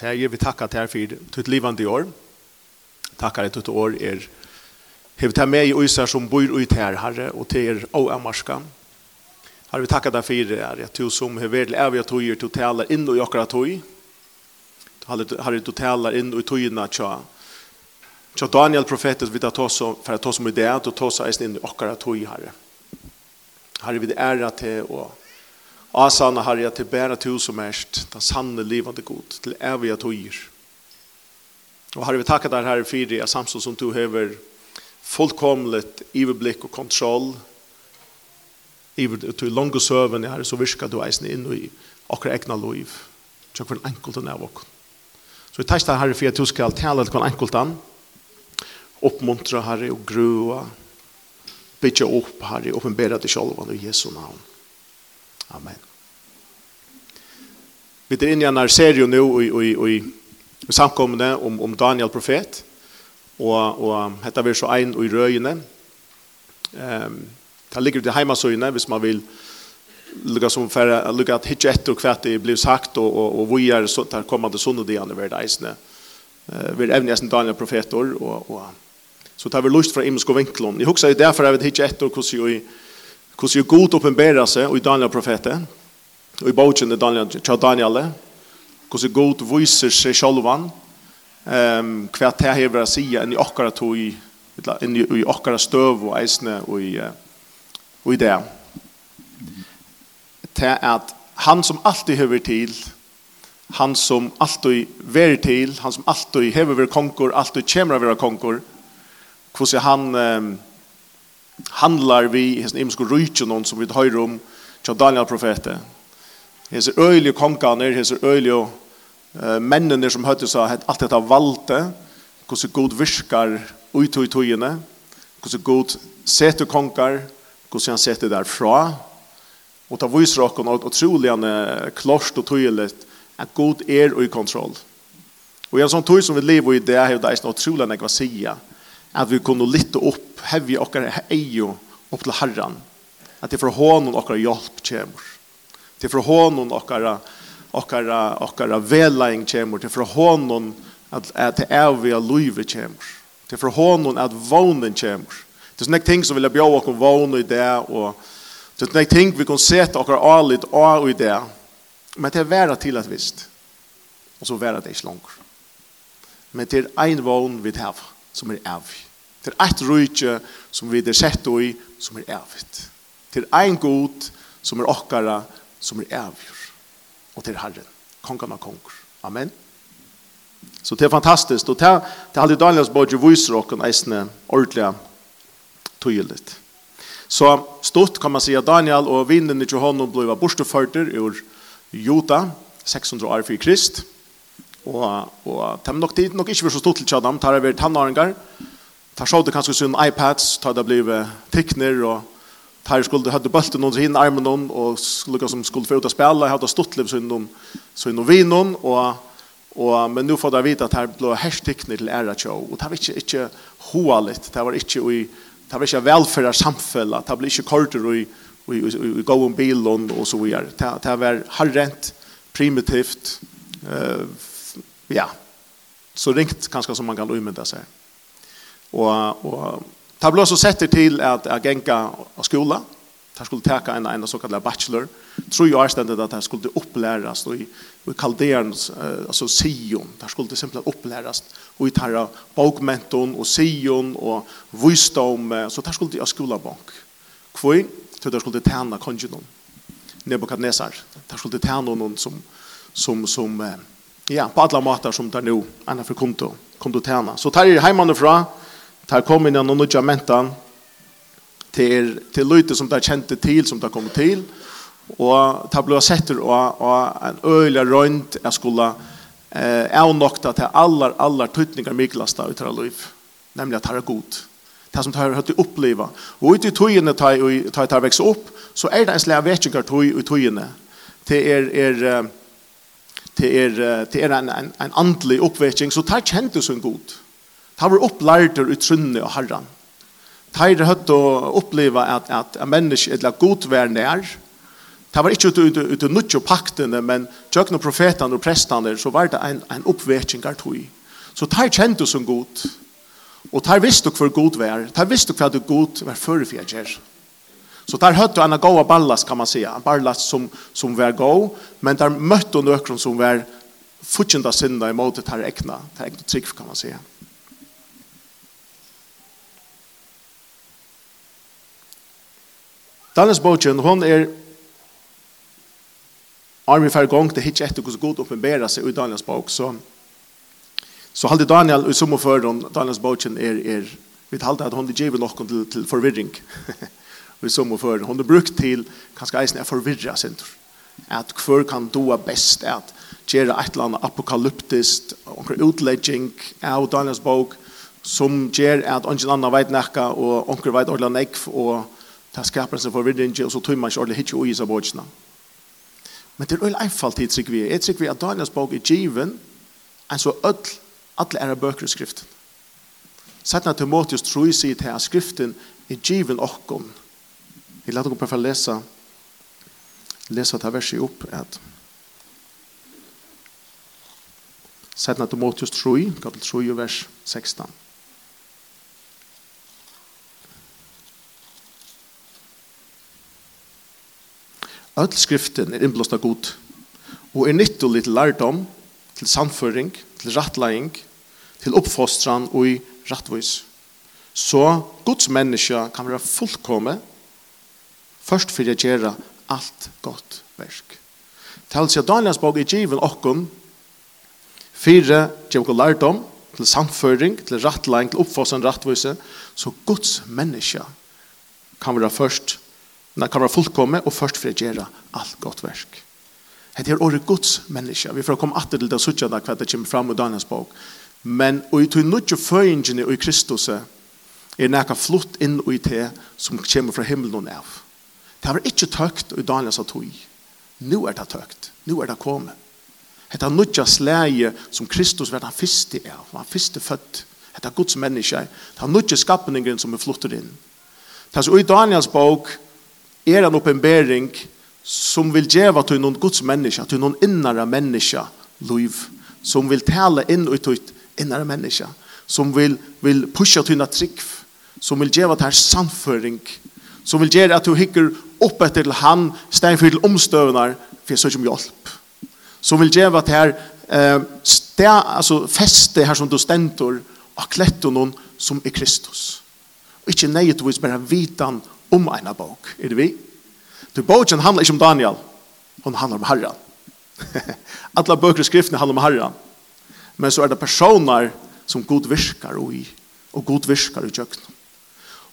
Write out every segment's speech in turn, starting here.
Herre, vi tackar till er för ditt livande år. Tackar att ditt år er Hevet her med i øyser som bor ut her, Herre, og til er og amarska. Herre, vi takkar deg for det, Herre, at du som har vært evig tøyer, du taler inn og akkurat tøy. Herre, du taler inn og tøyene tja. Tja Daniel profetet vil ta oss for at oss om idé, du ta oss inn i akkurat tøy, Herre. Herre, vi er til og Asana herre till bära till som mest, den sanne livande god, till eviga togir. Och har vi tackar dig herre för det samson som du över fullkomligt överblick och kontroll över til långa söven herre så viskar du eisen in i akkurat egna liv. Så för en enkelt och nära Så vi tackar dig herre för att du ska tala till en enkelt an. Uppmuntra herre och grua. Bygga upp herre och uppenbara dig själva i Jesu namn. Amen. Vi er inne i en serie nå i, i, i, i samkommende om, om Daniel profet, og, og dette vil så en i røyene. Um, det ligger til heimasøyene hvis man vil lukka som färre lukka at hitje etter och det blir sagt och och och vi er så där kommande sunnodiene ved eisene. Uh, Eh er även nästan Daniel profetor och och så tar vi lust fra imensk og Ni Jeg ju därför att hitcha ett och hur ju hur ju god uppenbara sig i Daniel profeten i bogen til Daniel, hvordan god viser seg sjølvan, um, hva det hever å si enn i okkara tog, enn i okkara støv og eisne og i, og i det. Det er at han som alltid høver til, han som alltid ver til, han som alltid hever ver konkur, alltid kommer av konkur, hvordan han um, handlar vi, hans imensko rujtjen, som vi høyre om, til Daniel profetet, hese øyelige kongene, hese øyelige uh, mennene som høyde seg at alt dette valgte, hvordan god virker ut i togene, hvordan god seter konger, hvordan han seter derfra, og ta viser dere noe utrolig klart og tydelig at god er i kontroll. Og i en sånn tog som vi lever i det, er det er utrolig enn jeg var sige, at vi kunne lytte opp, hevje dere eie opp til Herren, at det er for hånden dere hjelp kommer. Det är från honom och våra okkara okkara velaing kemur til frá hånden at at det er vi elvi aluvi kemur til frá hånden at vånen kjemur. Det er sånne ting som vil jeg bjóa okkum vånen i det og det er sånne ting vi kan seta okkar alit og i det. Men det er vera til at vist og så vera det ikke langt men det er ein vån vi hava som er evig. Det er et rujtje som vi er sett i som er evigt. Det er ein god som er okkara som er avgjør. Og til Herren, kongen av konger. Amen. Så det er fantastisk. Og det er alle Daniels både viser dere eisene ordentlig tydelig. Så stort kan man si at Daniel og vinden i honom ble borteførter ur Jota, 600 år for Krist. Og, og det er nok tid nok ikke så stort til Tjadam, det har vært tannåringar. Det har det kanskje sin iPads, det har blivet tikkner og Tar skulle hade bulten under hin armen någon och lukka som skulle få ut att spela hade liv så inom så inom vinon och och men nu får där vita att här blå hashtagna till era show och det var inte inte hoaligt det var inte i det var inte välfärdar samfälla det blev inte korter i i i go on bilon och så vidare det det var harrent primitivt eh ja. Så ringt kanske som man kan umynda sig och och Det ble også sett til at jeg gikk av skola. Jeg skulle teka en, en såkalt bachelor. Tror jeg avstendet at jeg skulle opplæres i, i kalderens, eh, altså Sion. Jeg skulle simpelthen opplæres og i tarra bokmenton og Sion og visdom. Så jeg skulle av skolabank. Hvor? Tror det skulle tjene kongenom. Nebukadnesar. Jeg skulle tjene noen som, som, som ja, på alla matar som tar nu annars för konto konto tjäna. Så tar er hemmanifrån tar kom inn og nødja mentan til, til løyte som tar kjente til, som tar kom til, og tar blå setter og, og en öliga runt jeg skulle eh, avnokta til alla allar tøytningar myklasta ut av liv, nemlig at tar er god. Det som tar høyt oppleva. Og ut i tøyene tar jeg tar vekst opp, så er det en slags vetjengar tøy i tøyene. Det er, er, det er, det er en, en, en andelig oppvetjeng, så tar kjente som god. Ta var opplærter ut trunne og herran. er høtt å oppleve at, at en menneske er god vær nær. Det var ikke ute ut, ut, ut paktene, men tjøkken og profetene og prestene, så var det en, en oppvekning av tog. Så teir kjente som god. Og visst visste hvor god vær. Teir visste hva det god vær før vi gjør. Så der høtte han en god ballast, kan man säga. En ballast som, som var god, men der møtte han noen som var fortjent av sinne imot det her ekna. Det er egna trygg, kan man säga. Daniels bogen, hon er armi fer gong til hitje etter hvordan god oppenbæra seg i Daniels bok, så så halde Daniel i som og før Daniels bogen er, er vi halde at hon er givet noen til, til forvirring. I som før, hon er brukt til kanskje eisen er forvirra sin at hver kan doa best at gjøre et eller annet apokalyptist og utlegging av Daniels bok som gjør at ingen annen vet nekka og onker vet ordentlig nekv og Det skaper en forvirring, og så tog man ikke ordentlig hitje og isa bådsene. Men det er øyne einfalt tid, sikker vi. Jeg sikker vi at Daniels bok er given, en så ødel, alle er bøker i skriften. Sætna Timotheus tror jeg sier til at skriften er given okkom. Jeg lærte dere prøve å lese, lese dette verset opp, at Sætna Timotheus tror jeg, kapitel 3, vers 16. All skriften er innblåst av god, og er nyttig til lærdom, til samføring, til rattlæring, til oppfostran og i rattvis. Så Guds menneske kan være fullkomme, først for å gjøre alt godt verk. Til seg Daniels bog i given okkom, fire gjør lærdom, til samføring, til rattlæring, til oppfostran og rattvis, så Guds menneske kan være først Men han kan være fullkomme og først for å gjøre alt godt verk. Det er året Guds menneske. Vi får komme alltid til det og sitte det hva det kommer fram i Daniels bok. Men og i tog nødje føringene i Kristus er nækka flott inn i det som kommer fra himmelen av. Det var ikke tøkt i dagens tog. Nu er det tøkt. Nu er det kommet. Det er nødje slæge som Kristus var den fyrste er, var første født. Det er Guds menneske, Det er nødje skapningen som er flottet inn. Tas i Daniels bok, er en oppenbering som vil djeva til noen Guds menneske, til noen innere menneske, liv, som vil tale inn ut til innere menneske, som vil, vil pusha til noen trygg, som vil djeva til samføring, som vil gjøre at du hikker opp etter han, han, for til omstøvende, for jeg om hjelp. Som vil gjøre at her eh, sted, altså feste her som du stentor, og klette noen som er Kristus. Og ikke nøyetvis bare vitan om en bok. Er det vi? Du boken handler ikke om Daniel. Hun handler om Herren. Alla bøker og skriftene handler om Herren. Men så er det personer som god virkar i. Og god virkar i kjøkken.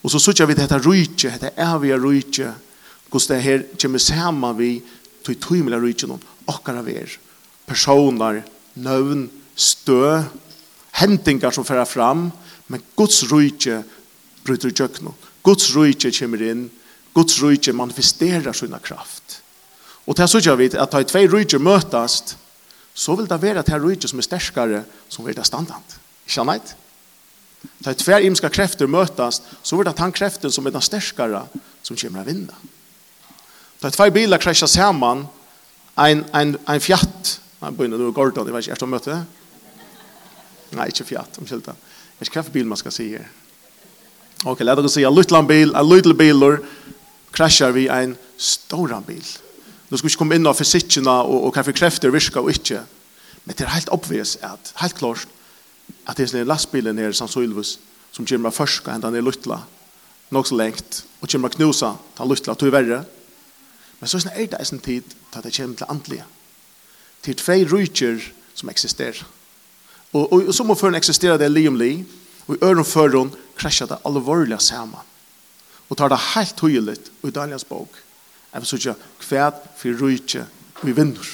Og så sier vi det heter rujtje, dette evige vi rujtje. Hvordan det her kommer sammen vi til tøymelig med rujtje noen. Akkara vi er. Personer, nøvn, stø, hendingar som fører fram. Men Guds rujtje bryter i kjøkken Guds rujtje kommer inn, Guds rujtje manifesterar sina kraft. Og til så vi at da tvei rujtje møtast, så vil det være til rujtje som er sterskare, som vil det standant. Ikke annet? Da tvei imska krefter møtast, så vil det han kreften som er den sterskare, som kommer å vinna. Da tvei bilar krasja saman, ein, ein, en fjatt, han begynner nu Gordon, jeg vet ikke, er det møte? Nei, ikke fjatt, omkjeldt. Jeg vet ikke hva for bil man skal si her. Ok, lad oss si en liten bil, en liten bil, krasjar vi en stor bil. Nå skal vi ikke komme inn av fysikkene og, og hva for krefter virker og ikke. Men det er helt oppvis at, helt klart, at det er en lastbil nere i Sandsølvus som kommer først og henter ned lytla nok så lengt, og kommer knusa, ta lytla tog verre. Men så er det en tid til at det kommer til andlige. Til tvei rydger som eksisterer. Og, og, og så må føren eksistere det li om li, Og i øren før hun krasja det alvorlige sammen. Og tar det helt tydelig i Daniels bok. Jeg vil sige, hva for rujtje vi vinner?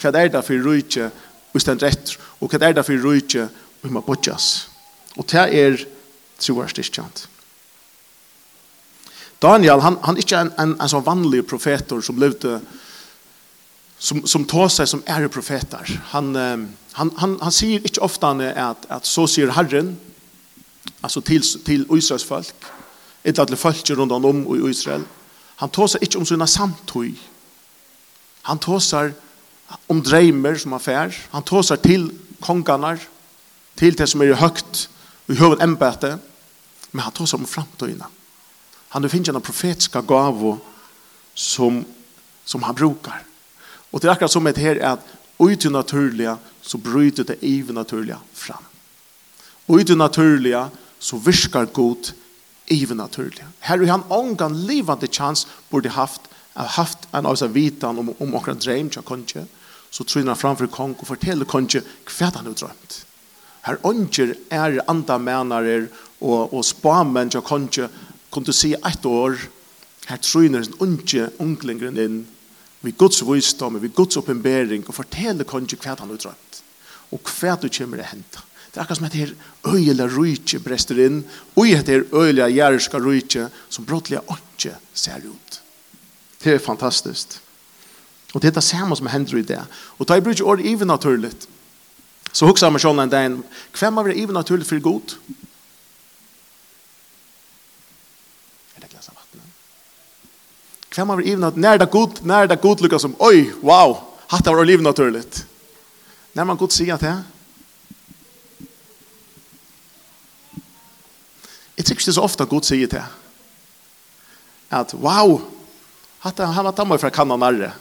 Hva er det for rujtje vi stender etter? Og hva er det for rujtje vi må bodjas? Og det er troverstyrkjant. Daniel, han, han er ikke en, en, en sånn vanlig profetor som levde som som tar sig som är profeter. Han han han han säger inte ofta att att så säger Herren alltså till till Israels folk ett alla folk runt om i Israel. Han tåsar inte om sina samtøy. Han tåsar om dreimer som han fær. Han tåsar till kongarna till det som är högt i huvud ämbete men han tåsar om framtøyna han det finns en profetiska gåvor som som han brukar. Och det är akkurat som det här är att ut naturliga så bryter det övernaturliga fram. Och ut naturliga så virkar god ivenaturlig. Her er han ångan livande chans borde haft haft en av seg vitan om, om akkurat dreim til konge, så tryner han framfor kong og forteller konge hva han har drømt. Her ånger er andamenare og, og spamen til konge, kunne du si ett år, her tryner han ånger unglingren inn vi Guds visdom, vi Guds oppenbering og forteller konge hva han har drømt og hva du kommer til å hente. Det er akkurat som at det her rujtje brester inn, og det her øyla rujtje som brottliga åtje ser ut. Det er fantastisk. Og det er det samme som hender i det. Og da jeg bruker ordet even naturligt, så hukser jeg meg sånn en dag, hvem av det even naturligt for god? Er det glas av vattnet? Hvem av det even naturligt? Når det er god, når det er god lukker som, oi, wow, hatt av det even naturlig. Når man god sier at det, ikke så ofte Gud sier det. at wow, hatt han var dammer fra kanna arre.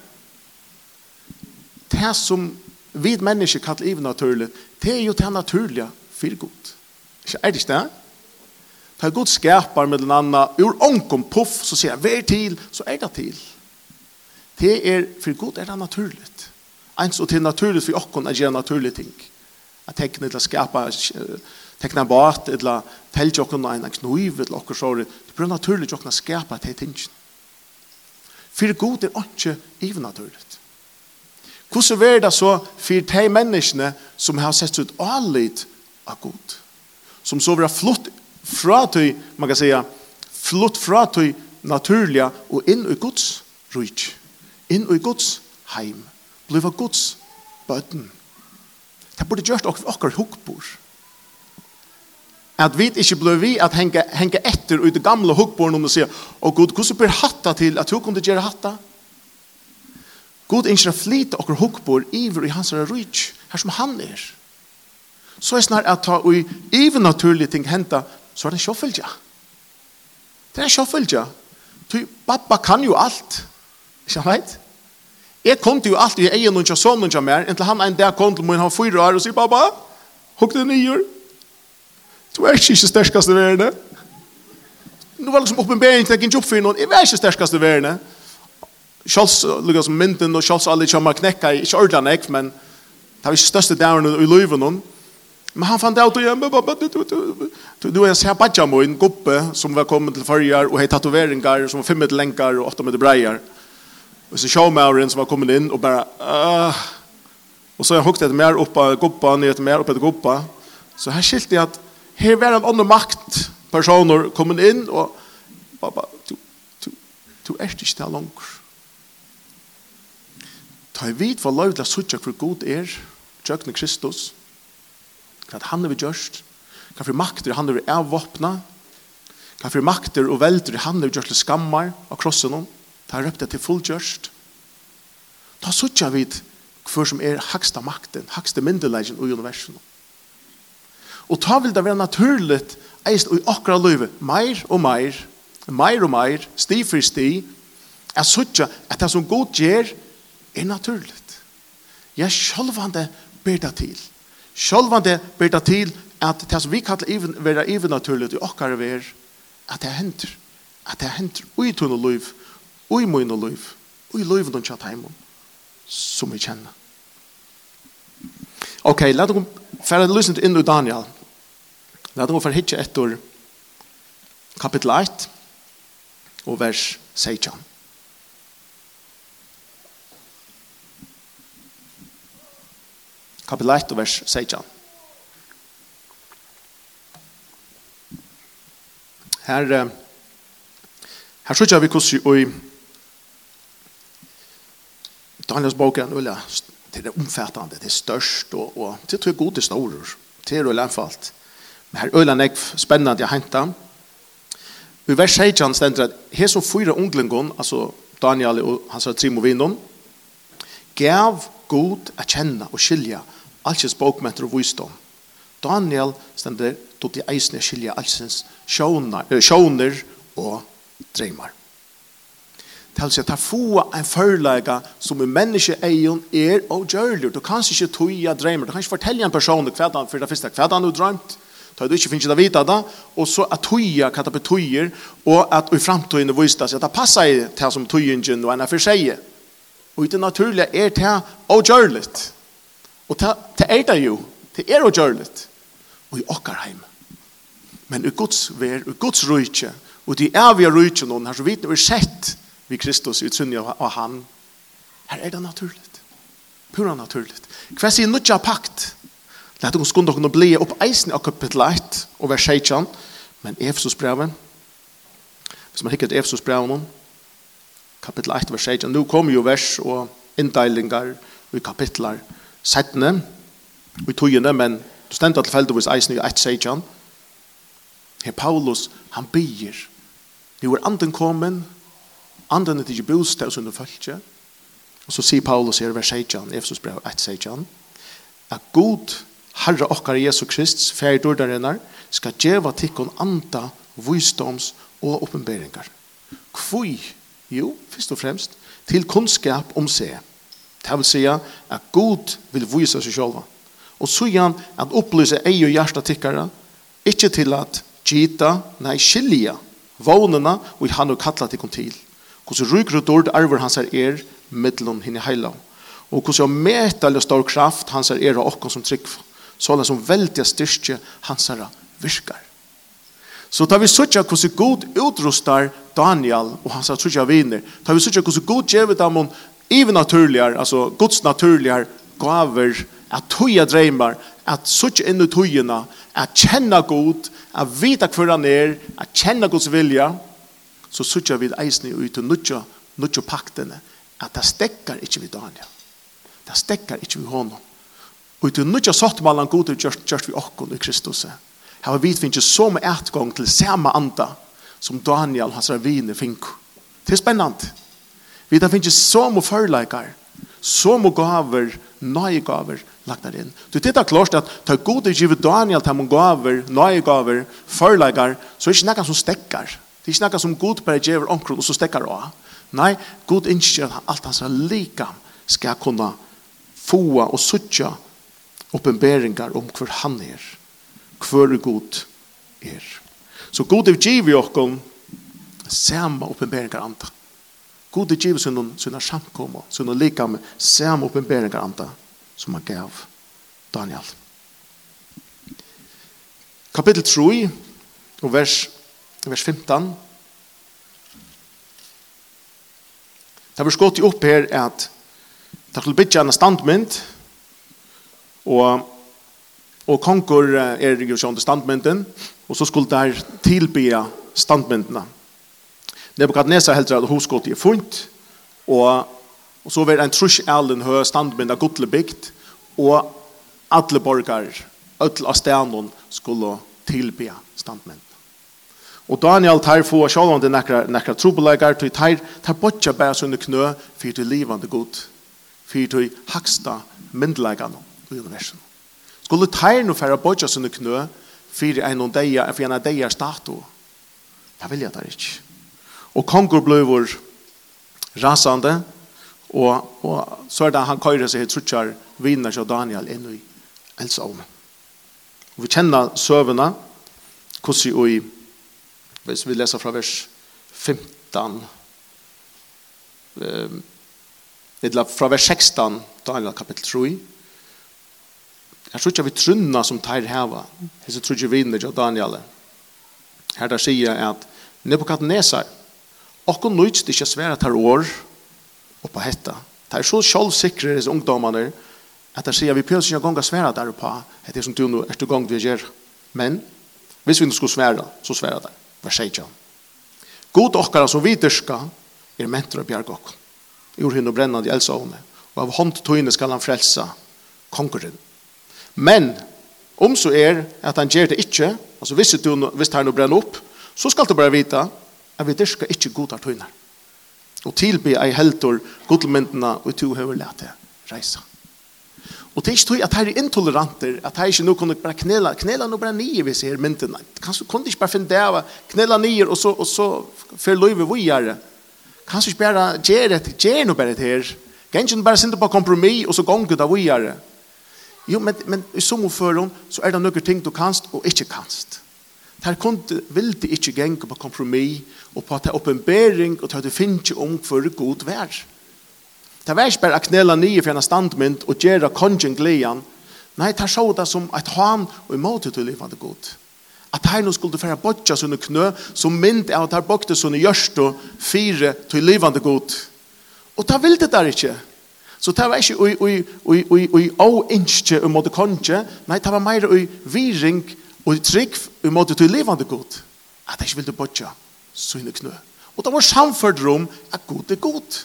Det som vi mennesker kallar even naturligt, det er jo det naturliga för Gud. Ikke er det ikke det? Ta Gud skapar med den andre, ur onkom puff, så sier jeg, vær til, så er det til. Det er, for Gud er det naturligt. Eins og til naturligt for okkon er det naturlige ting. At tekne til å skapa tekna bort eller telge okkur en kniv eller okkur sår. Det blir naturligt okkur skapa til tingen. For god er ikke ivernaturligt. Hvordan er det så for de menneskene som har sett ut allit av god? Som så vil ha flott fra til, man kan säga, flott fra til naturliga og inn i Guds rujt. Inn i Guds heim. Bliva Guds bøtten. Det burde gjort okkur okkur hukkbord at vi ikke ble vi at henge, henge etter ut det gamle hukkborn om å si og Gud, hvordan blir hatta til at hun kunne gjøre hatta? Gud ønsker å flyte og hukkbor iver i hans rujt, her som han er. Så er snart at ta og iver naturlige ting henta, så er det sjåfølgja. Det er sjåfølgja. Pappa kan jo alt. Ikke han veit? Jeg kom til jo alt i egen og ikke sånn og ikke mer, inntil han en dag kom til min, han var fyra år og sier, pappa, hukk det nye, Du er ikke sterkast i verden. Nu var liksom oppenbering til jeg ikke oppfyr noen. Jeg er ikke sterkast i verden. Kjals, Kjalls, som mynden og kjals alle kommer knekka i, ikke ordentlig nek, men det er ikke største dæren i løyven noen. Men han fant ut og jeg, du er en sær badja mo, en guppe som var kommet til farger, og hei tatoveringar som var fem meter lenkar og 8 meter breier. Og så sjå som var kommet inn og bare, uh, og så har jeg hukket etter mer oppa guppa, ned etter mer oppa etter guppa. Så her skilte jeg at her var en annen makt personer kommet inn og bare, du, du, du er ikke der langer. Ta i vidt for lov til å sitte hvor god er, tjøkne Kristus, hva han er vi gjørst, hva for makter han er vi avvåpna, hva for makter og velter han er vi gjørst til skammar av krossen om, ta røpte til fullgjørst. Ta sitte vidt hver som er haksta makten, haksta myndelegen i universen. Og ta vil det være naturlig eist i akkurat løyve, meir og meir, meir og meir, sti for sti, at suttja at det som god gjør er naturlig. Ja, sjølvande ber det til. Sjølvande ber det til at det som vi kallar even, være even naturlig i akkurat ver, at det hender. At det hender ui tunne løyv, ui munne løyv, ui løyv noen tjatt heimom, som vi kjenner. Ok, la dere fære løsnet inn i Daniel. La oss for hitje etter kapittel 1 og vers 16. Kapittel 1 og vers 16. Her her sjúkja vi kussu i Daniels bok er det er omfattende, det er størst og, og til det er gode storer, til det er lænfalt. Men her øyla nekv spennende jeg hentet. I vers 16 stender at her som fyra unglingon, altså Daniel og hans trim og vinnon, gav god a kjenne og skilja altsins bokmenter og visdom. Daniel stender tog til eisne og skilja allsins sjåner og dreymar. Tal seg at få en førlega som en menneske eion er og gjørlig. Du kan ikke tøya dreymar. Du kan ikke fortelle en person hva han for det første, hva han har drømt, Ta du ikke finnes det vita da, og så at tøya hva det betøyer, og at i framtøyene viste seg at det passer til som tøyingen og en er for seg. Og det naturlige er til det avgjørligt. Og det er det jo. Det er avgjørligt. Og i okkarheim. Men i Guds ver, i Guds rujtje, og de er evige rujtje noen her, så vidt vi sett vi Kristus i utsynja av han. Her er det naturligt. Pura naturligt. Hva sier nutja pakt? Læt oss skunde dere bli opp eisen av kapitel 1 og vers 16, men Efesusbreven, hvis man hikker til Efesusbreven, kapitel 1 vers 16, nå kommer jo vers og inndeilinger i kapitler 17 og togene, men du stendte til feltet eisen i 1 16. Her Paulus, han byr. Nu er anden kommet, anden er til bostad som du følger, og så sier Paulus her vers 16, Efesusbrev 1 16, at god Herre okkar Jesu Krist, færd ordarinnar, skal djeva tikkun anda, vysdoms og oppenberingar. Kvui, jo, først og fremst, til kunnskap om seg. Det vil säga at God vil vysa seg sjálfa. Og så igjen at opplyse ei og hjärsta tikkara, ikkje til at gita, nei, skilja, vånena og i han og kalla tikkun til. Hvordan ryker og dård arver hans er er, mittlom hinne heilav. Og hvordan metal og stor kraft hans er er og okkon som tryggfa så er det som veldig styrke hans herre virkar. Så tar vi søtja hvordan god utrustar Daniel og hans herre søtja viner, tar vi søtja hvordan god gjevet dem om ivenaturligere, altså gods naturligere gaver, at tøya dreimar, at søtja inn i tøyene, at kjenna god, at vita hver han er, at kjenna gods vilja, så søtja vi eisne ut til nødja, nødja paktene, at det stekkar ikkje vi Daniel. Det stekkar ikkje vi honom. Og til nødja sottmalan god er gjørst, gjørst vi okkon i Kristus. Her var vidt finnes som etgang til samme anda som Daniel hans ravine fink. Det er spennant. Vi da finnes som og førleikar, som og gaver, nøye gaver, lagt der inn. Du tittar klart at ta god er givet Daniel til man gaver, nøye gaver, førleikar, så er det ikke nekka som stekkar. Det er ikke nekka som god bare giver omkron og så stekkar av. Nei, god innskjer at alt hans lika skal kunna få og sutja oppenberingar om hver han er, hver god er. Så god er giv i okkom sama oppenberingar anta. God er giv sunn sunna samkomma, sunna likam, samme oppenberingar andre som han gav Daniel. Kapitel 3 og vers, vers 15 Det har vi skått opp her at det skulle bytja en standmynd Og, og konger er jo sånn til standmynden, og så skulle der tilbya standmyndene. Nebukadnesa heldur at hoskot er funt og, og så var en trusk alen høy standmynd av godle bygd, og alle borgar, öll av stenen skulle tilbya standmynd. Og Daniel tar få sjálv om til nekra, nekra trobelegar, til tar, tar bortja bæs under knø, fyrir til livande god, fyrir til haksta myndelegan i universum. Skulle teir no færa bodja sunne knø, fyrir ein og deia, fyrir ein deia statu. Det vil jeg der ikke. Og kongur bløver rasande, og, og så er det han køyre seg i trutsjar vinner seg Daniel inn i elsa om. Og vi kjenner søvna, hvordan vi, hvis vi leser fra vers 15, eh, fra vers 16, Daniel kapittel 3, Her tror ikke vi trunna som tar heva. Her tror ikke vi inne av Daniel. Her der sier jeg at Nebukadnesar, okkur nøyts det ikke svære tar år oppa hetta. Det er så sjålsikre disse ungdommene at de sier vi pjøs ikke gong svære der oppa etter som du nå er til gang vi gjør. Men hvis vi nå skulle svære, så svære der. Hva sier ikke? God okkara som vi dyrska er mentor og bjerg okkur. Jord hinn og brennande i elsa henne. Og av hånd tøyne skal han frelsa kongeren Men om så er at han gjør det ikke, altså hvis du hvis han brenner opp, så skal du bare vite at vi dyrker ikke godar tøyne. Og tilby ei helter godlemyndene og to høver lete reise. Og det er ikke tøy at her er intoleranter, at her ikke nå kunne bare knela, knela nå bare nye hvis jeg er myndene. Kanskje kunne ikke bare finne det av, knela nye og så, og så fer løyve vi gjør det. Kanskje ikke bare gjør det, gjør noe bare det her. Kanskje bare sinde på kompromis og så gonger det vi gjør det. Jo, men, men i sommerføren så er det noen ting du kanst og ikke kanst. Der kunne vildi ikke gjenge på kompromis og på at det er oppenbering og til at du finner om for god vær. Det var ikke bare å knela nye for en standmynd og gjøre kongen gleden. Nei, det er så det som et han og imot til livende god. At her nå skulle du fære bodja sånne knø som mynd er at her bokte sånne gjørst og fire til livende god. Og det vildi det der ikke. Så det var ikke i åinskje og måte konje, nei, det var mer i viring og trygg og måte til levande god. At jeg ikke ville bodja, syne knø. Og det var samført rom at god er god.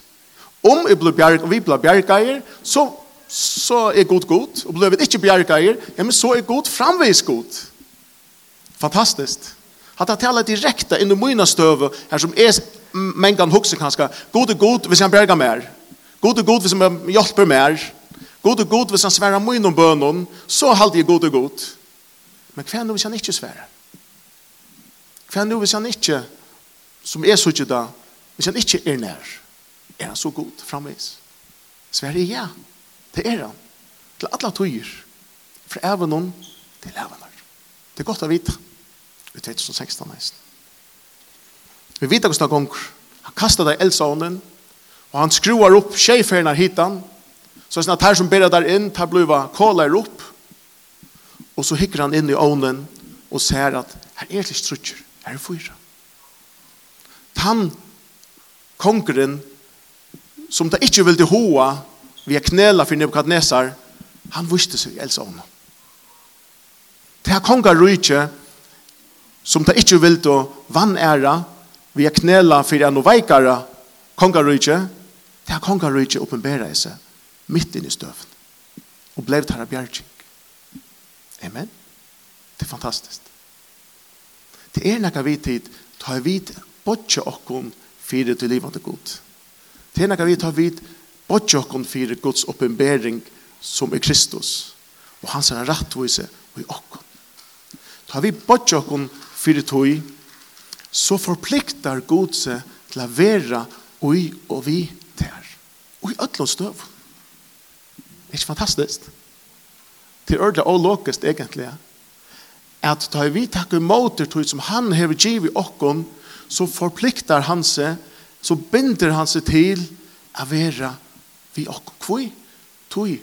Om jeg ble bjerg, og vi ble bjergeier, så, så er god god, og ble vi ikke bjergeier, ja, men så er god framvis god. Fantastisk. Hatt jeg tala direkte inn i mina støve, her som er mengan hukse kanskje, god er god hvis han bjerger mer. Ja God er god hvis han hjelper mer. God er god hvis han sverar min om bønnen. Så halte jeg god er god. Men hva er det hvis han ikke sverar? Hva er det hvis han ikke, som er så ikke da, hvis han ikke er nær? Er han så god framvis? Sverre ja. Det er han. Til alle tøyer. Fra noen, til evnen. Det er godt å vite. Vi vet som 16 nesten. Vi vet hvordan det gonger. Han kastet deg eldsånden. Og han skruar opp tjejferna hitan. Så sånn at her som ber der inn, tar bliva kålar opp. Og så hikker han inn i ovnen og ser at her er det strutter, her er fyra. Tan kongren som det ikke ville hoa via knela for Nebuchadnezzar, han visste seg elsa om. Det er kongar rujtje som det ikke ville vann æra via knela for en og veikara kongar rujtje, Det har kongerøyke åpenbæra i seg midt inn i støven og blei tar av bjergjeng. Amen. Det er fantastisk. Det er nekka vi tid ta vi bodje okkon fyrir til livet og god. Det er nekka vi ta vi bodje okkon fyrir Guds åpenbæring som er Kristus og hans er rettvise og i okkon. Ta vi bodje okkon fyrir tog så forpliktar god seg til å være ui og vi ødlån støv. Det er ikke fantastisk. Det er ordentlig og logisk egentlig. At da vi takker måter til som han har givet i okken, så forpliktar han seg, så binder han seg til å være vi okken. Hvor? Tog.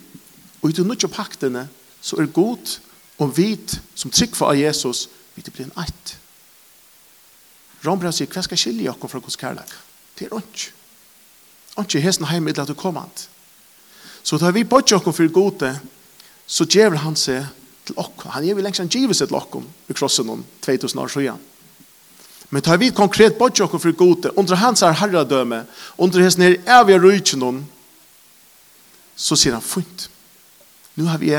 Og i de nødvendige paktene, så er god og vit som trygg for av Jesus, vi blir en eit. Rombra sier, hva skal skilje okken fra Guds kærlek? Det er ikke ikke hesten hjemme til at du kommer an. Så da vi bort oss for gode, så gjør han seg til oss. Han gjør vi lengst en givet seg til oss i krossen om 2000 år siden. Men tar vi konkret bort oss for gode, under hans her herredøme, under hesten her er vi rydgen så sier han fint. Nu har vi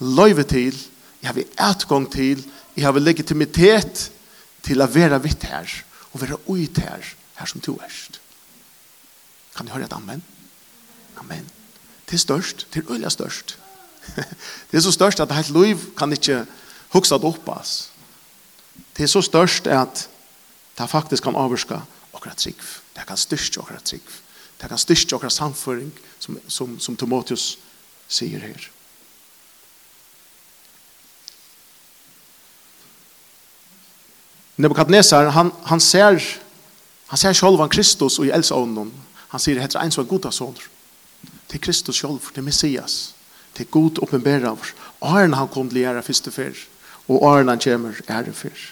løyve til, jeg har vi etgang til, jeg har vi legitimitet til å være vitt her, og være ut her, her som to erst. Kan du høre et amen? Amen. Det er størst, det er øyla størst. det er så størst at helt liv kan ikke huksa det opp. Det er så størst at det faktisk kan avvarska okra trygg. Det kan styrst okra trygg. Det kan styrst okra samføring, som, som, som Timotheus sier her. Nebukadnesar, han, han ser han ser sjálvan Kristus og i elsa honom Han sier heter en som er god goda son. Til Kristus sjálf, til Messias. Til god oppenbæra av. oss. Åren han kom til å gjøre første fyr. Og åren han kommer ære fyr.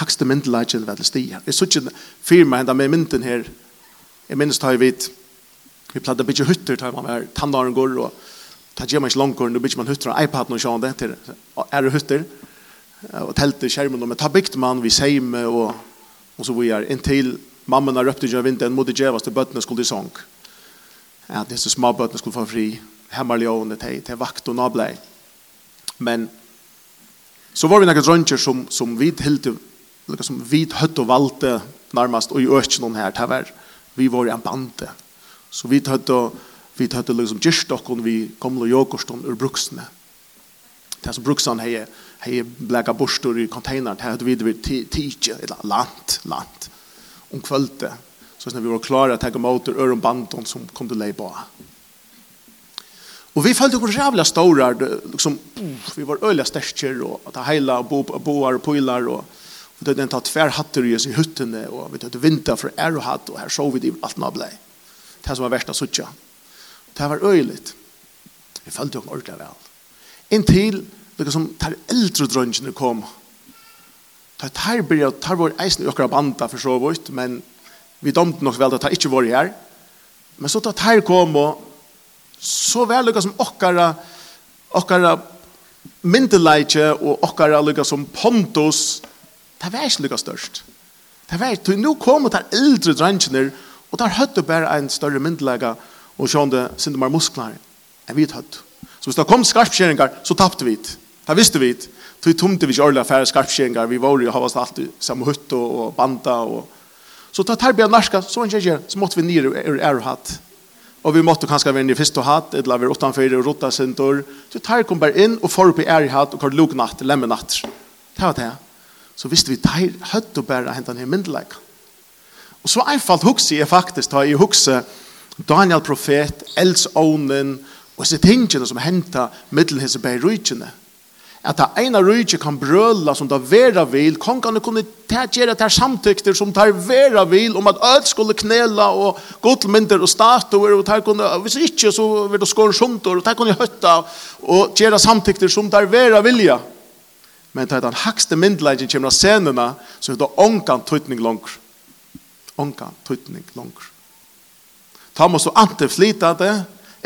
Hakste myndelagen ved det stia. Jeg sier ikke firma enda med mynden her. Jeg minnes da jeg vet, Vi pleide å bygge hytter tar man er tannaren går og ta gjør man ikke langt går, nå bygger man hytter av iPaden og sånn det til. Er det hytter? Og teltet skjermen, men ta bygde man vi seime og Og så vi är inntil till mamman har röpte ju vinter mot det til bøttene skulle i sång. Ja, disse små bøttene skulle få fri hemmaljon til, til vakt og nablei. Men så var vi noen dröncher som som vid helt som vid hött och valte närmast och i öknen här där var vi var en bande. Så vi hött och vi hött liksom gärstock och vi kom och yoghurt ur bruksene. Det är så bruksan här hei blega bostor i containern til at vi det tidsje et land, land om kvölde så när vi var klara att ta emot öron bandon som kom till lejba och vi følte oss jävla stora liksom vi var øyla stärker og att hela bo boar och pojlar och Och det den tar tvär hattar i sig huttene och vi tar vinta for för og hatt och här så vi det alt nablei. Det som var värsta suttja. Det var öjligt. Vi følte oss ordentlig vel. Lika som tar eldre drøngene kom. Tar tar byrja, tar vår eisen i okra banda for så vidt, men vi domte nok vel at tar ikke vår her. Men så tar tar kom og så vel lika som okkara okkara myndeleitje og okkara lika som pontus tar vær ikke lika størst. Tar vær, til nå kom og tar eldre drøngene og tar høtte bare en større myndeleitje og sjående sindemar muskler. enn vi høtt. Så hvis det kom skarpskjæringar, så tappte vi det. Det visste vi det. Tog tomte vi ikke ordentlig affære skarpskjengar. Vi var jo hava oss alltid samme hutt og banda. Og... Så da tar vi av narska, så en kjegjer, så måtte vi ned i er hatt. Og vi måtte kanskje være nere i fyrst og hatt, eller vi utanfør og rota sintor. Så tar kom bare inn og får opp i er hatt og kar luk natt, lemme natt. Det var det. Så visste vi tar høtt og bare hentan her myndelaik. Og så einfalt hukse jeg faktisk, da jeg hukse Daniel profet, Els Onen, og disse tingene som hentet middelen hese bei rujtjene at det ene rydde kan brøla som det vera vil, kongene kunne gjøre det samtykter som det vera vil, om at alt skulle knela og godmynder og statuer, og det kunne, hvis ikke så vil det skåre sjumter, og det kunne høtta og gjøre samtykter som det vera vilja. Men det er den hakste myndelagen kommer av scenene, så det ångan tøytning langer. Ångan tøytning langer. Ta må så antiflita det,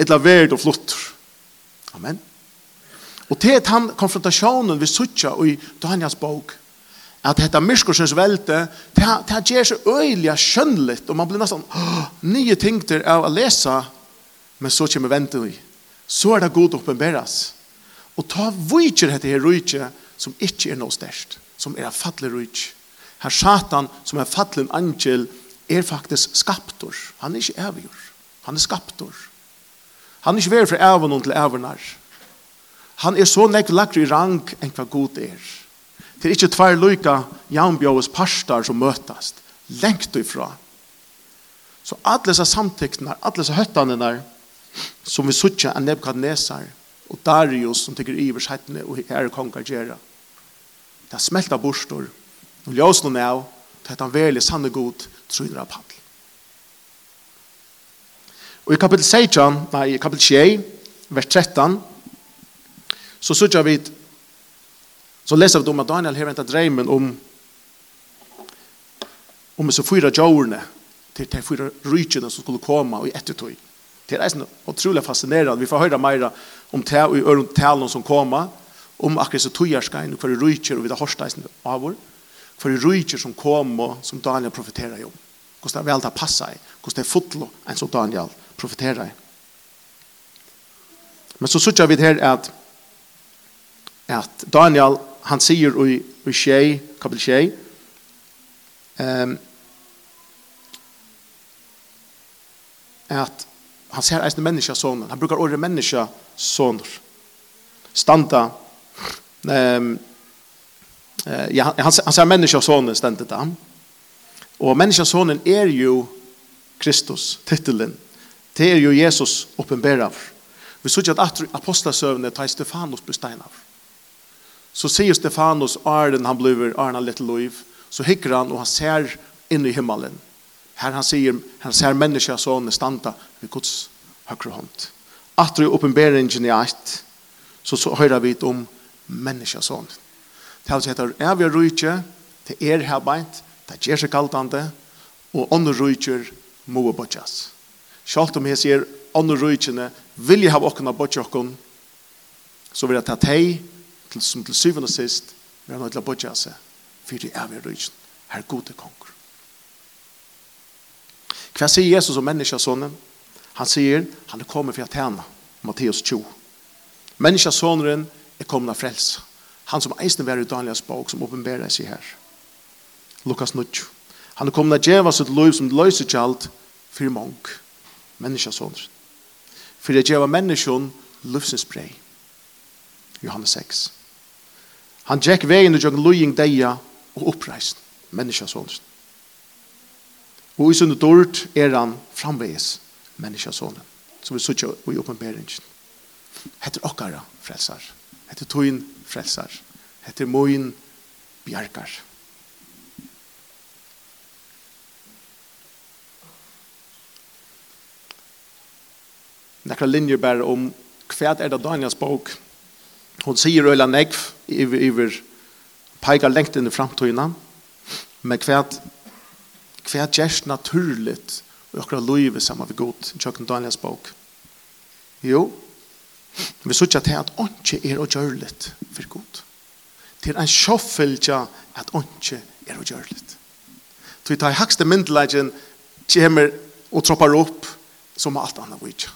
etla verd og flutter. Amen. Og til at han konfrontasjonen vi suttja i Daniels bok, at dette myskorsens velte, det her gjør så øyelig skjønnelig, og man blir nesten nye ting til å lese, men så kommer vente vi. Så er det god oppenberes. Og ta vujtjer dette her rujtje, som ikke er noe størst, som er fattelig rujtje. Her satan, som er fattelig angel, er faktisk skaptor. Han er ikke avgjør. Han er skaptor. Han er ikke vær fra avgående til avgående. Han er så nekk lagri rang enn hva god er. Det er ikke tvær lyka jaunbjøves parstar som møtast. Lengt ifra. Så alle disse samtiktene, alle disse høttene som vi suttje av Nebukadnesar og Darius som tykker ivers hettene og her konger gjøre. Det er smelta bostor Og ljøs noen av, det at han veldig sanne god, trunner av paddel. Og i kapittel 16, nei, i kapittel 6, vers 13, så sørger vi så leser vi om at Daniel har ventet dreimen om om disse fyra djårene til de fyra rykene som skulle komme i ettertøy. Det er sånn utrolig fascinerende. Vi får høre mer om det og i talen som kommer, om akkurat så tøyerskene, hver ryker, og vi har hørt av vår, hver ryker som kommer, som Daniel profeterer om. Hvordan det vel det passer, hvordan det er fotlo enn som Daniel profeterer. Men så sørger vi her at at Daniel, han sier i, i tjej, kapitel tjej, um, at han ser eisne menneska sonen. Han brukar åre menneska soner. Standa, um, uh, ja, han, han ser menneska sonen stendet da. Og menneska sonen er jo Kristus, titelen. Det er jo Jesus oppenberar. Vi sier at apostlasøvnet tar Stefanos steinar så sier Stefanus Arden han blir Arna litt liv, så hikker han och han ser in i himmelen. Här han sier, han ser människa sånne standa ved Guds høyre hånd. Att det uppenbarelsen i att så så hører vi om människa sånne. Det har heter är vi rike det er her beint, det er ikke kaltande och andre rike må botchas. Schalt om jeg ser andre rike vil jeg ha och kunna botcha så vil jeg ta tej til, som til syvende og sist vi er nødt til å bodja seg for det er vi rydgen. Her gode konger. Hva sier Jesus om menneskesånden? Han sier han er kommet for å tjene. Matteus 2. Menneskesånden er kommet av frelse. Han som eisen var i Daniels bok som åpenberer seg her. Lukas 9. Han er kommet av djeva sitt liv som løser kjalt for mange. Menneskesånden. For det djeva menneskesånden løsensbrei. Johannes 6. Han gikk veien og gjør løying deia og oppreisen, menneskjøsonen. Og i sunn dård er han framveis, menneskjøsonen, som vi sutja i oppenberingen. Hette okkara frelsar, hette tøyen frelsar, hette moin bjarkar. Nekra linjer bare om hva er det Daniels bok, Hon sier øyla negv iver, iver peikar lengt inn i framtøyna, men hva hva gjerst naturligt og akkurat loive saman vi god i Tjøkken Daniels bok. Jo, vi sutja til at åndsje er og gjørligt for god. Til en sjåfylgja at åndsje er og gjørligt. Så vi tar hakste myndelagen kommer og troppar opp som alt annet vidtja.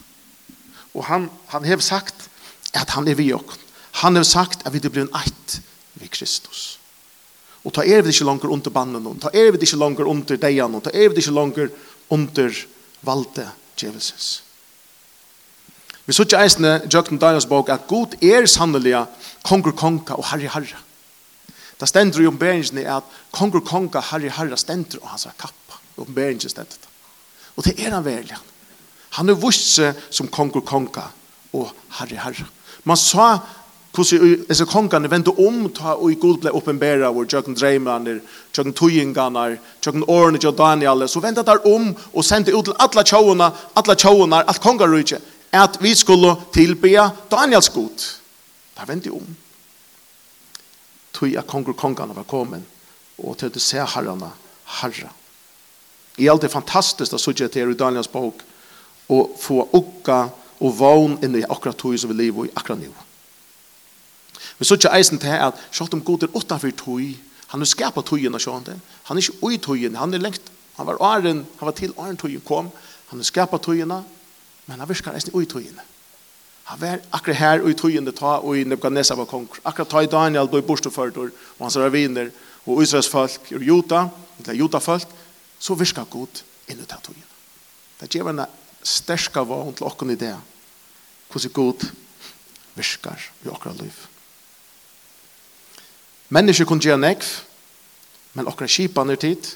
Og han, han har sagt at han er vi okken. Han har sagt at vi blir en eit ved Kristus. Og ta er vi ikke langer under bannen, ta er vi ikke langer under deian, ta er vi ikke langer under valde djevelsens. Vi så ikke eisende, Jøkken Daniels bok at god er sannelig konger konga og herre herre. Det stender i omberingen at konger konga herre herre stender og hans kappa. Omberingen stender det. Og det er han verlig. Han er vust seg som konger konga og herre herre. Man sa hvordan disse kongene vendte om ta og i god ble oppenbæra hvor tjøkken dreimlander, tjøkken tøyenganer, tjøkken årene til Daniel, så vendte der om og sendte ut til alle tjøvene, alle tjøvene, alt kongerøyke, at vi skulle tilbya Daniels god. Der vendte om. Tøy at konger kongene var kommet, og til å se herrene, herre. I alt det fantastiske som skjer til i Daniels bok, og få okka og vogn inn i akkurat tøy som vi lever i akkurat nå. Vi så ikke eisen til at sjått om god er utenfor tøy, han er skapet tøyen og sjått. Han er ikke ui tøyen, han er lengt, han var åren, han var til åren tøyen kom, han er skapet tøyene, men han virker eisen ui tøyene. Han var akkurat her ui tøyene ta og i Nebuchadnezzar var konger. Akkurat ta i Daniel bo i bortstoffører og hans raviner og Israels folk og Jota, eller Jota folk, så virker god inn i tøyene. Det gjør en sterska varen til åkken i det. Hvordan god virker i akkurat livet. Mennesker kunne gjøre nekv, men okra kipan er tid,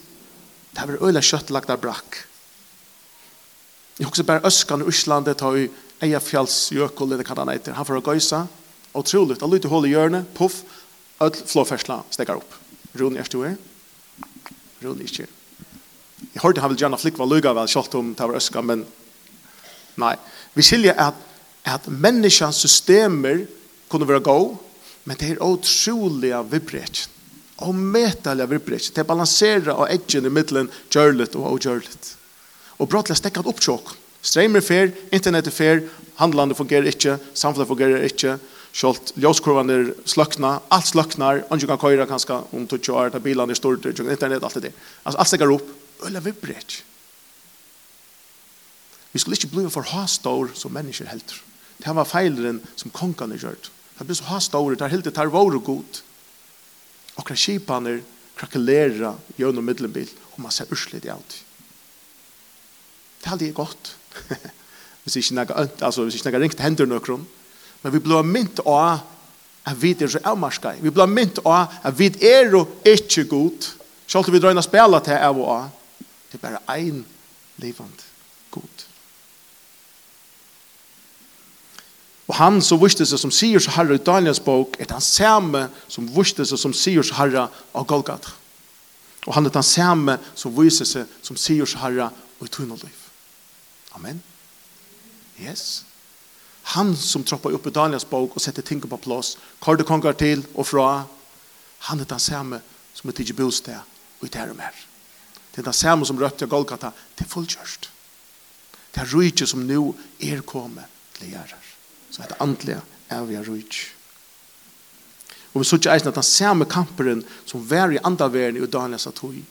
det var øyla kjøtt lagt av brakk. Jeg husker bare Øskan i Øslandet tar jo Eiafjallsjøkul, eller hva han heter, han får å gøysa, og troligt, han lytter hål i hjørnet, puff, öll flåfersla stegar opp. Rune er du her, Rune ikke. Jeg hørte han vil gjerne flikva luga vel, kjalt om det var Øskan, men nei. Vi skiljer at, at menneskans systemer kunne være gode, Men det er utrolig av vibrert. Og metallig av vibrert. Det balanserer av edgen i middelen kjørlet og avkjørlet. Og brottelig stekket opp tjokk. Stremer fer, internet er fer, handlandet fungerer ikke, samfunnet fungerer ikke, Sjølt ljøskurvan er sløkna, alt sløknar, og kan køyre kanskje om 20 år, ta bilene er stort, internet, alt det der. Altså, alt stekker opp, øyla vibrer Vi skulle ikke bli for ha stor som mennesker helter. Det var feileren som kongene er. Det blir så hans store, det er helt det tar våre god. Og hva kjipene krakelera gjennom middelbil, og man ser urslig i alt. Det er aldri godt. hvis ikke nega, altså, hvis ikke noe ringt hender nøkron, men vi blir mynt av at vi er så avmarskai. Vi blir mynt av at vi er jo ikke god. Selv om vi drar inn og spiller til av og av, det er bare ein livand god. Og han som visste seg som sier så herre i Daniels bok, er den samme som visste seg som sier så herre av Golgata. Og han er den samme som visste seg som sier så herre i tunneliv. Amen. Yes. Han som troppa opp i Daniels bok og setter ting på plass, kar det konger til og fra, han er den samme som er tidlig bostad og i det mer. Det er den samme som røpte av Golgata til fullkjørst. Det er rydde som nå er kommet til gjerrer så er det är vi jeg Och vi så ju att den samme kamperen som var i andra världen i Daniel att hui.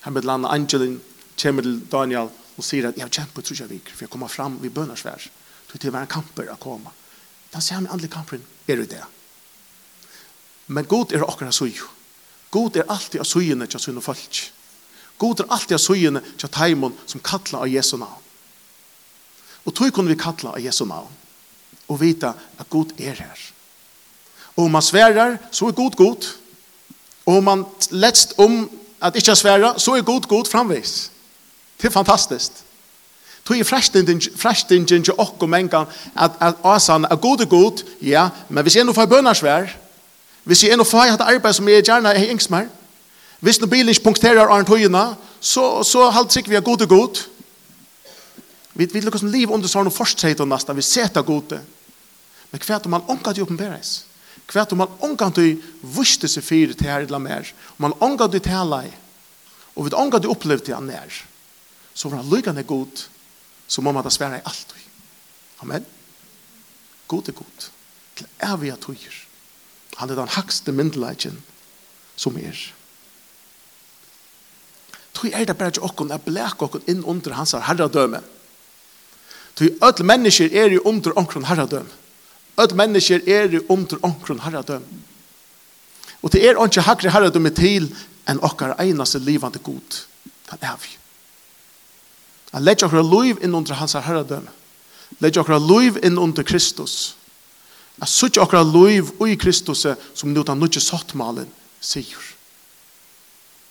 Han med landa Angelin kommer till Daniel och säger att jag har kämpat tror jag vik, för jag kommer fram vid bønnarsvær. Så det var en kamper komma. komme. Den samme andliga kamperen är det det. Men god är akkurat så ju. God är alltid av sujene til sine folk. God är alltid av sujene till taimon som kallar av Jesu navn. Og tog kunne vi kalla av Jesu navn og vita at Gud er her. Og om man sverar, så er Gud god. Og om man letst om at ikkje sværa, så er Gud god framvis. Det er fantastisk. Tog er frestingen til okko mengan at, at asan er god og god, ja, men hvis jeg nå får bønarsvær, hvis jeg nå får hatt arbeid som jeg gjerne er engst mer, hvis nå bilen ikke punkterer Arne høyene, så, så halvt sikkert vi er god og god. Vi vil ikke hvordan liv under sånn og fortsett og nesten, vi setter gode. Men hva om man omkant i oppenberes? Hva om man omkant i vuste seg fire til her i la mer? Om man omkant i tala i, og vi omkant i opplevd til han nær, så var han lykkende god, så må man da svære i alt. Amen. God er god. Til evige tøyer. Han er den hakste myndelagen som er. Tøy er det bare ikke åkken. er blek åkken inn under hans herredøme. Tøy ødel mennesker er jo under åkken herredøme. Öll mennesker er i under omkron herradøm. Og det er ikke hakre herradøm til enn okkar einaste livande god. Han er vi. Han legger okkar liv inn under hans herradøm. Legger okkar liv inn under Kristus. Jeg sutt okkar liv ui Kristus som nu tar nudje sottmalen sier.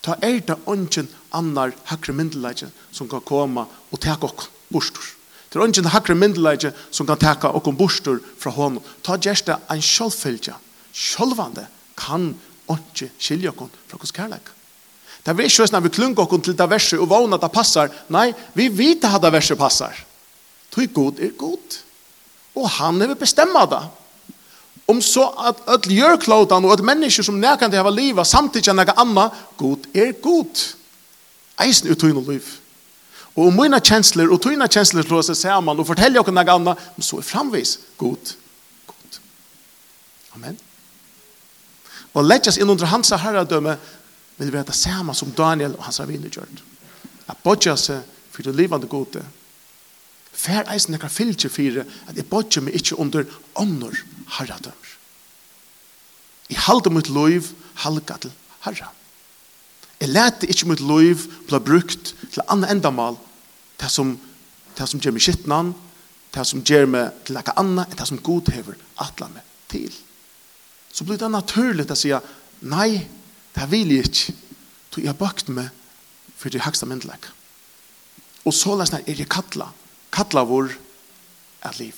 Ta er det ungen annar hakre myndelagjen som kan komme og teke okkar bostor. Det er ingen hakre myndelige som kan teka okkom bostur fra hånden. Ta gjerst det en sjálffylgja. Sjálfande kan ikke skilje okkom fra hos kærleik. Det er ikke sånn at vi klunga oss til det verset og vågner at det passer. Nei, vi vet at det verset passar. Toi god er god. Og han er bestemma det. Om så at öll jörklådan og öll mennesker som nærkant til å ha livet samtidig enn noe annet. god er god. Eisen utoin og liv. Og om mine kjensler og tøyne kjensler slår seg sammen og forteller dere noe annet, så er framvis god. God. Amen. Og letjas inn under hans herredømme vil være det samme som Daniel og hans avine gjør. At bodja seg for det livande gode. Fær eisen nekar fylgje fire at jeg bodja meg ikke under ånder herredømmer. Jeg halde mitt liv halga til herra. Jeg lette ikke mitt liv bli brukt til anna endamal det som, det som gjør meg skittnan, det som gjør meg til noe annet, det som god hever atla meg til. Så blir det naturligt å si, nei, det vil jeg ikke, så jeg har bakt meg for det høyeste myndelag. Og så løsner er jeg kattla, kattla vår er liv.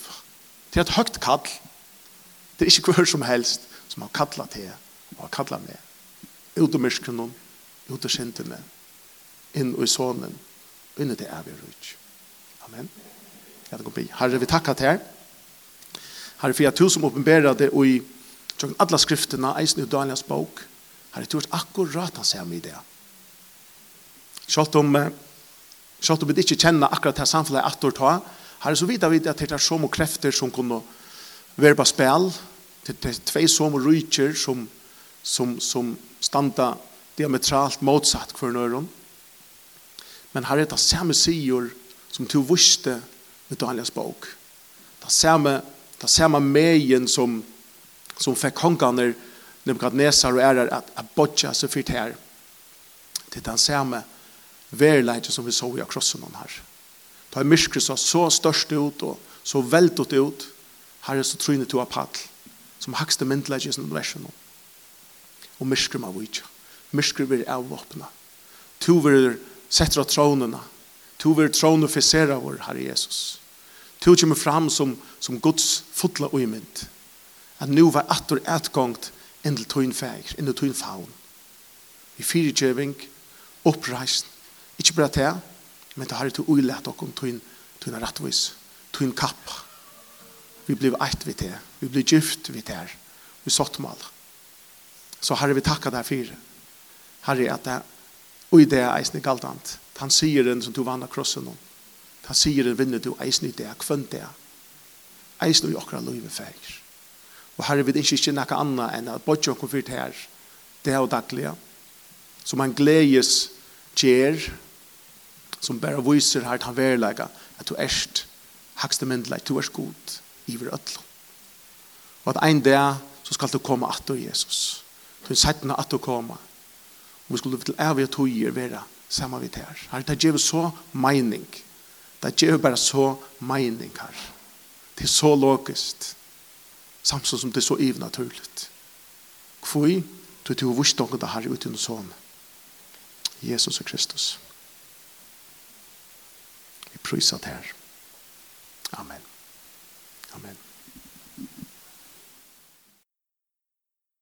Det er et høyt kall, det er ikke hver som helst som har kattla til, og har kattla med, ut av myskene, ut av syndene, inn i sånen, ville det er vi rujt. Amen. Jeg hadde be. bi. Herre, vi takker til her. Herre, for jeg tog som åpenbæra det i tjokken alla skriftene, eisen i Daniels bok. Herre, jeg tog akkurat han ser med det. Selv om, selv om vi ikke kjenner akkurat det samfunnet at du tar, herre, så vidt vi at det er så mye krefter som kunne være på spil, det er tvei som ryker som, som, som standa diametralt motsatt for nøyron. Men her er det samme sier som du visste med Daniels bok. Det samme, det samme meien som, som fikk hongene Nebuchadnezzar og ærer at, at bodja seg fyrt her. Det er den samme verleidje som vi så i akrossen her. Da er myskret så, så størst ut og så veldt ut. Her er så trynet to av paddel som hakste myndleidje som versen. Og myskret må vi ikke. Myskret vil avvåpne. To vil setter av tronene. To vil tronifisere vår Herre Jesus. To kommer fram som, som Guds fotla og imynd. At nå var atter etgångt inn til tøyn fægir, inn til tøyn faun. I fyrirkjøving, oppreisen, ikke bare til, men det har til uilett okkom tøyn, tøyn rettvis, tøyn kapp. Vi blir eit vi til, vi blir gyft vi til, vi sottmal. Så herre vi takka deg fyrir. Herre, at det Og i det er eisne galtant. Han sier den som du vann av krossen om. Han sier den vinner du eisne i det, kvønt det. Eisne i okra løyve færger. Og herre vil ikke ikke nekka anna enn at bodjon kom fyrt her, det er og daglige, som han gledes gjer, som bare viser her han verlega, at du erst hakste myndelig, du erst god, i iver ødlom. Og at ein dag så skal du komme at du Jesus. Du er settene at du kommer, Vi skulle til evige tøyer være sammen vidt her. Her, det gjør så mening. Det gjør bare så mening her. Det er så logisk. Samtidig som det er så ivnaturligt. Hvor du til å vurs dere det her uten sånn. Jesus og Kristus. Vi priser det her. Amen. Amen.